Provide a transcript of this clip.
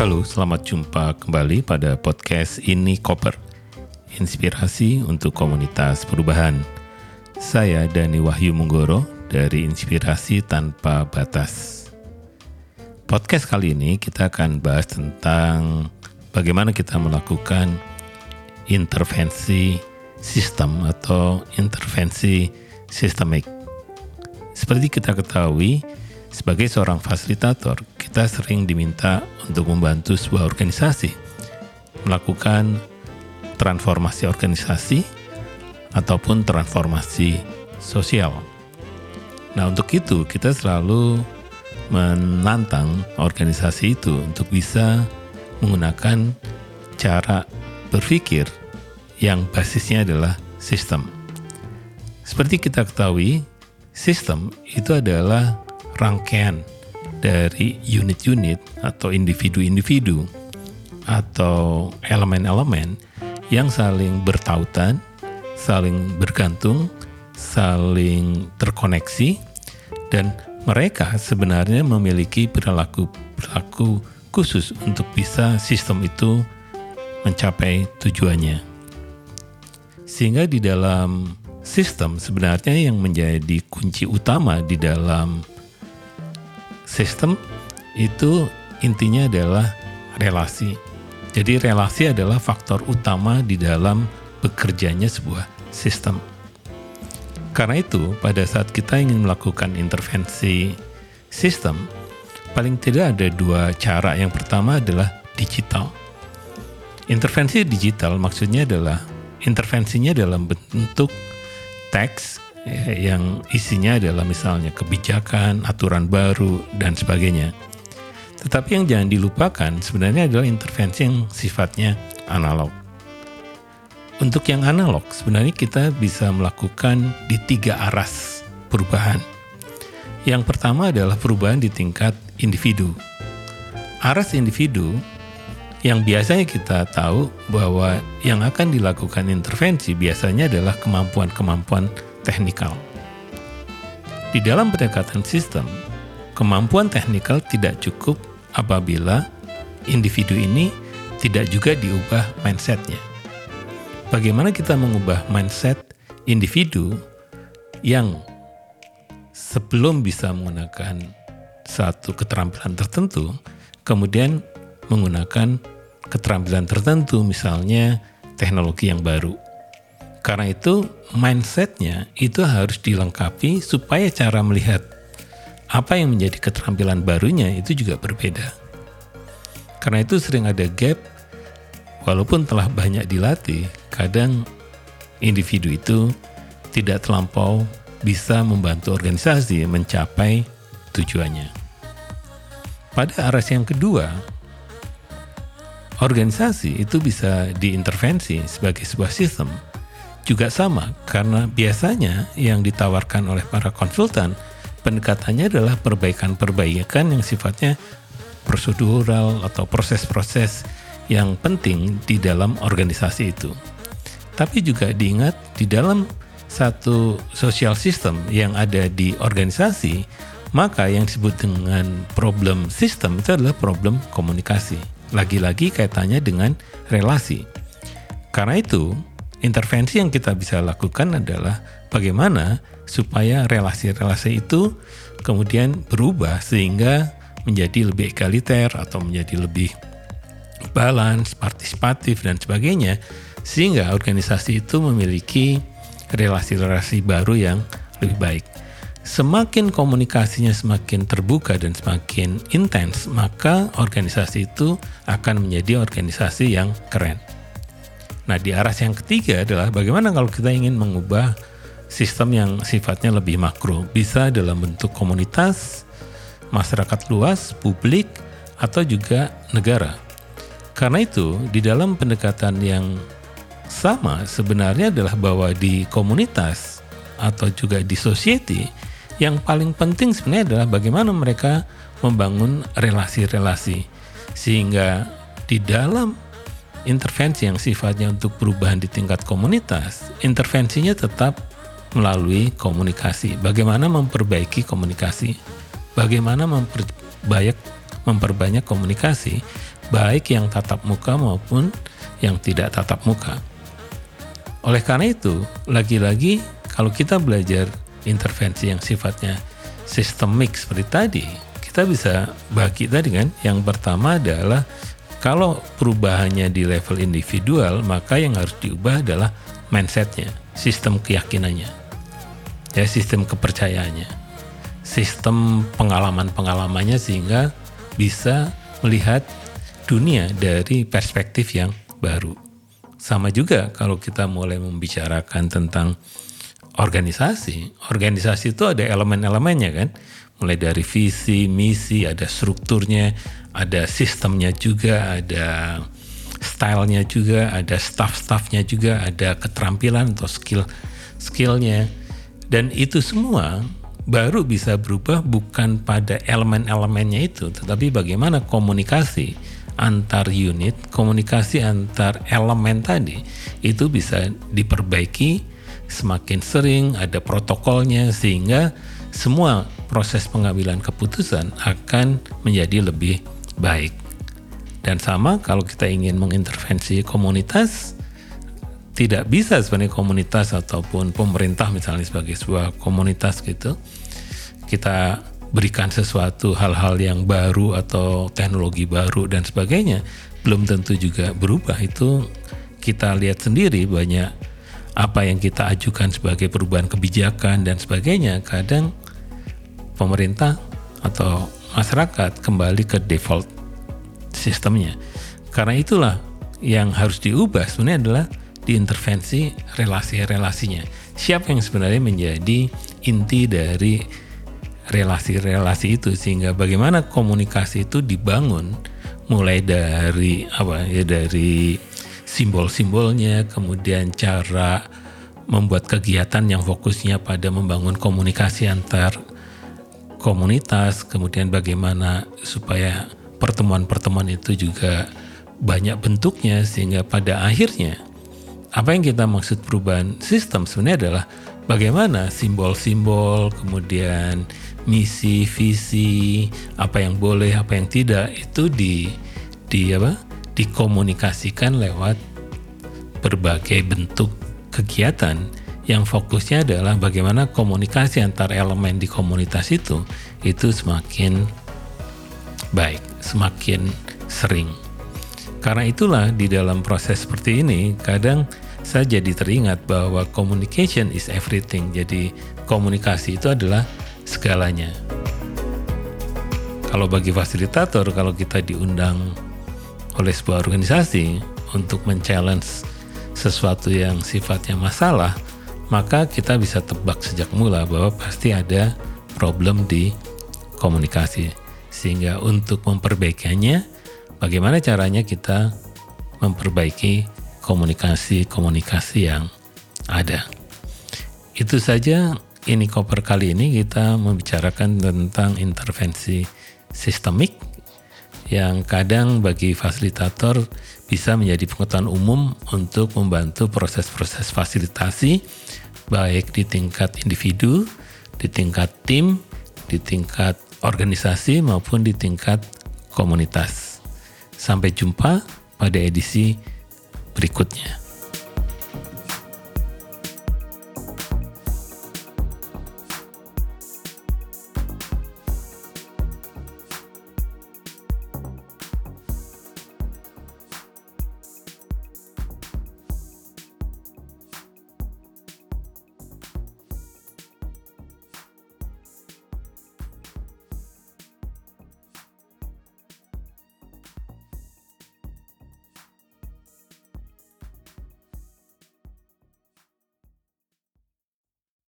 Halo, selamat jumpa kembali pada podcast Ini Koper. Inspirasi untuk komunitas perubahan. Saya Dani Wahyu Munggoro dari Inspirasi Tanpa Batas. Podcast kali ini kita akan bahas tentang bagaimana kita melakukan intervensi sistem atau intervensi sistemik. Seperti kita ketahui, sebagai seorang fasilitator, kita sering diminta untuk membantu sebuah organisasi melakukan transformasi organisasi ataupun transformasi sosial. Nah, untuk itu kita selalu menantang organisasi itu untuk bisa menggunakan cara berpikir yang basisnya adalah sistem. Seperti kita ketahui, sistem itu adalah rangkaian dari unit-unit atau individu-individu atau elemen-elemen yang saling bertautan, saling bergantung, saling terkoneksi, dan mereka sebenarnya memiliki perilaku-perilaku khusus untuk bisa sistem itu mencapai tujuannya. Sehingga di dalam sistem sebenarnya yang menjadi kunci utama di dalam sistem itu intinya adalah relasi. Jadi relasi adalah faktor utama di dalam bekerjanya sebuah sistem. Karena itu, pada saat kita ingin melakukan intervensi sistem, paling tidak ada dua cara. Yang pertama adalah digital. Intervensi digital maksudnya adalah intervensinya dalam bentuk teks ya, yang isinya adalah misalnya kebijakan, aturan baru, dan sebagainya. Tetapi yang jangan dilupakan sebenarnya adalah intervensi yang sifatnya analog. Untuk yang analog, sebenarnya kita bisa melakukan di tiga aras perubahan. Yang pertama adalah perubahan di tingkat individu. Aras individu yang biasanya kita tahu bahwa yang akan dilakukan intervensi biasanya adalah kemampuan-kemampuan teknikal. Di dalam pendekatan sistem, kemampuan teknikal tidak cukup apabila individu ini tidak juga diubah mindsetnya. Bagaimana kita mengubah mindset individu yang sebelum bisa menggunakan satu keterampilan tertentu, kemudian menggunakan keterampilan tertentu, misalnya teknologi yang baru. Karena itu, mindsetnya itu harus dilengkapi supaya cara melihat apa yang menjadi keterampilan barunya itu juga berbeda. Karena itu sering ada gap, walaupun telah banyak dilatih, kadang individu itu tidak terlampau bisa membantu organisasi mencapai tujuannya. Pada aras yang kedua, organisasi itu bisa diintervensi sebagai sebuah sistem juga sama karena biasanya yang ditawarkan oleh para konsultan pendekatannya adalah perbaikan-perbaikan yang sifatnya prosedural atau proses-proses yang penting di dalam organisasi itu. Tapi juga diingat di dalam satu social system yang ada di organisasi, maka yang disebut dengan problem sistem itu adalah problem komunikasi. Lagi-lagi kaitannya dengan relasi. Karena itu, intervensi yang kita bisa lakukan adalah bagaimana supaya relasi-relasi itu kemudian berubah sehingga menjadi lebih egaliter atau menjadi lebih balance, partisipatif dan sebagainya sehingga organisasi itu memiliki relasi-relasi baru yang lebih baik semakin komunikasinya semakin terbuka dan semakin intens, maka organisasi itu akan menjadi organisasi yang keren. Nah, di arah yang ketiga adalah bagaimana kalau kita ingin mengubah sistem yang sifatnya lebih makro, bisa dalam bentuk komunitas, masyarakat luas, publik, atau juga negara. Karena itu, di dalam pendekatan yang sama sebenarnya adalah bahwa di komunitas atau juga di society yang paling penting sebenarnya adalah bagaimana mereka membangun relasi-relasi sehingga di dalam intervensi yang sifatnya untuk perubahan di tingkat komunitas, intervensinya tetap melalui komunikasi. Bagaimana memperbaiki komunikasi? Bagaimana memperbanyak memperbanyak komunikasi? baik yang tatap muka maupun yang tidak tatap muka. Oleh karena itu, lagi-lagi kalau kita belajar intervensi yang sifatnya sistemik seperti tadi, kita bisa bagi tadi kan. Yang pertama adalah kalau perubahannya di level individual, maka yang harus diubah adalah mindsetnya, sistem keyakinannya, ya sistem kepercayaannya, sistem pengalaman-pengalamannya sehingga bisa melihat dunia dari perspektif yang baru. Sama juga kalau kita mulai membicarakan tentang organisasi. Organisasi itu ada elemen-elemennya kan. Mulai dari visi, misi, ada strukturnya, ada sistemnya juga, ada stylenya juga, ada staff-staffnya juga, ada keterampilan atau skill skillnya. Dan itu semua baru bisa berubah bukan pada elemen-elemennya itu, tetapi bagaimana komunikasi antar unit, komunikasi antar elemen tadi itu bisa diperbaiki semakin sering, ada protokolnya sehingga semua proses pengambilan keputusan akan menjadi lebih baik. Dan sama kalau kita ingin mengintervensi komunitas, tidak bisa sebenarnya komunitas ataupun pemerintah misalnya sebagai sebuah komunitas gitu, kita berikan sesuatu hal-hal yang baru atau teknologi baru dan sebagainya belum tentu juga berubah itu kita lihat sendiri banyak apa yang kita ajukan sebagai perubahan kebijakan dan sebagainya kadang pemerintah atau masyarakat kembali ke default sistemnya. Karena itulah yang harus diubah sebenarnya adalah diintervensi relasi-relasinya. Siapa yang sebenarnya menjadi inti dari relasi-relasi itu? Sehingga bagaimana komunikasi itu dibangun mulai dari apa ya dari simbol-simbolnya kemudian cara membuat kegiatan yang fokusnya pada membangun komunikasi antar komunitas kemudian bagaimana supaya pertemuan-pertemuan itu juga banyak bentuknya sehingga pada akhirnya apa yang kita maksud perubahan sistem sebenarnya adalah bagaimana simbol-simbol kemudian misi, visi, apa yang boleh, apa yang tidak itu di di apa? dikomunikasikan lewat berbagai bentuk kegiatan yang fokusnya adalah bagaimana komunikasi antar elemen di komunitas itu itu semakin baik, semakin sering. Karena itulah di dalam proses seperti ini kadang saya jadi teringat bahwa communication is everything. Jadi komunikasi itu adalah segalanya. Kalau bagi fasilitator, kalau kita diundang oleh sebuah organisasi untuk men-challenge sesuatu yang sifatnya masalah, maka kita bisa tebak sejak mula bahwa pasti ada problem di komunikasi. Sehingga untuk memperbaikinya, bagaimana caranya kita memperbaiki komunikasi-komunikasi yang ada. Itu saja ini koper kali ini kita membicarakan tentang intervensi sistemik yang kadang bagi fasilitator bisa menjadi pengetahuan umum untuk membantu proses-proses fasilitasi baik di tingkat individu, di tingkat tim, di tingkat organisasi maupun di tingkat komunitas. Sampai jumpa pada edisi berikutnya.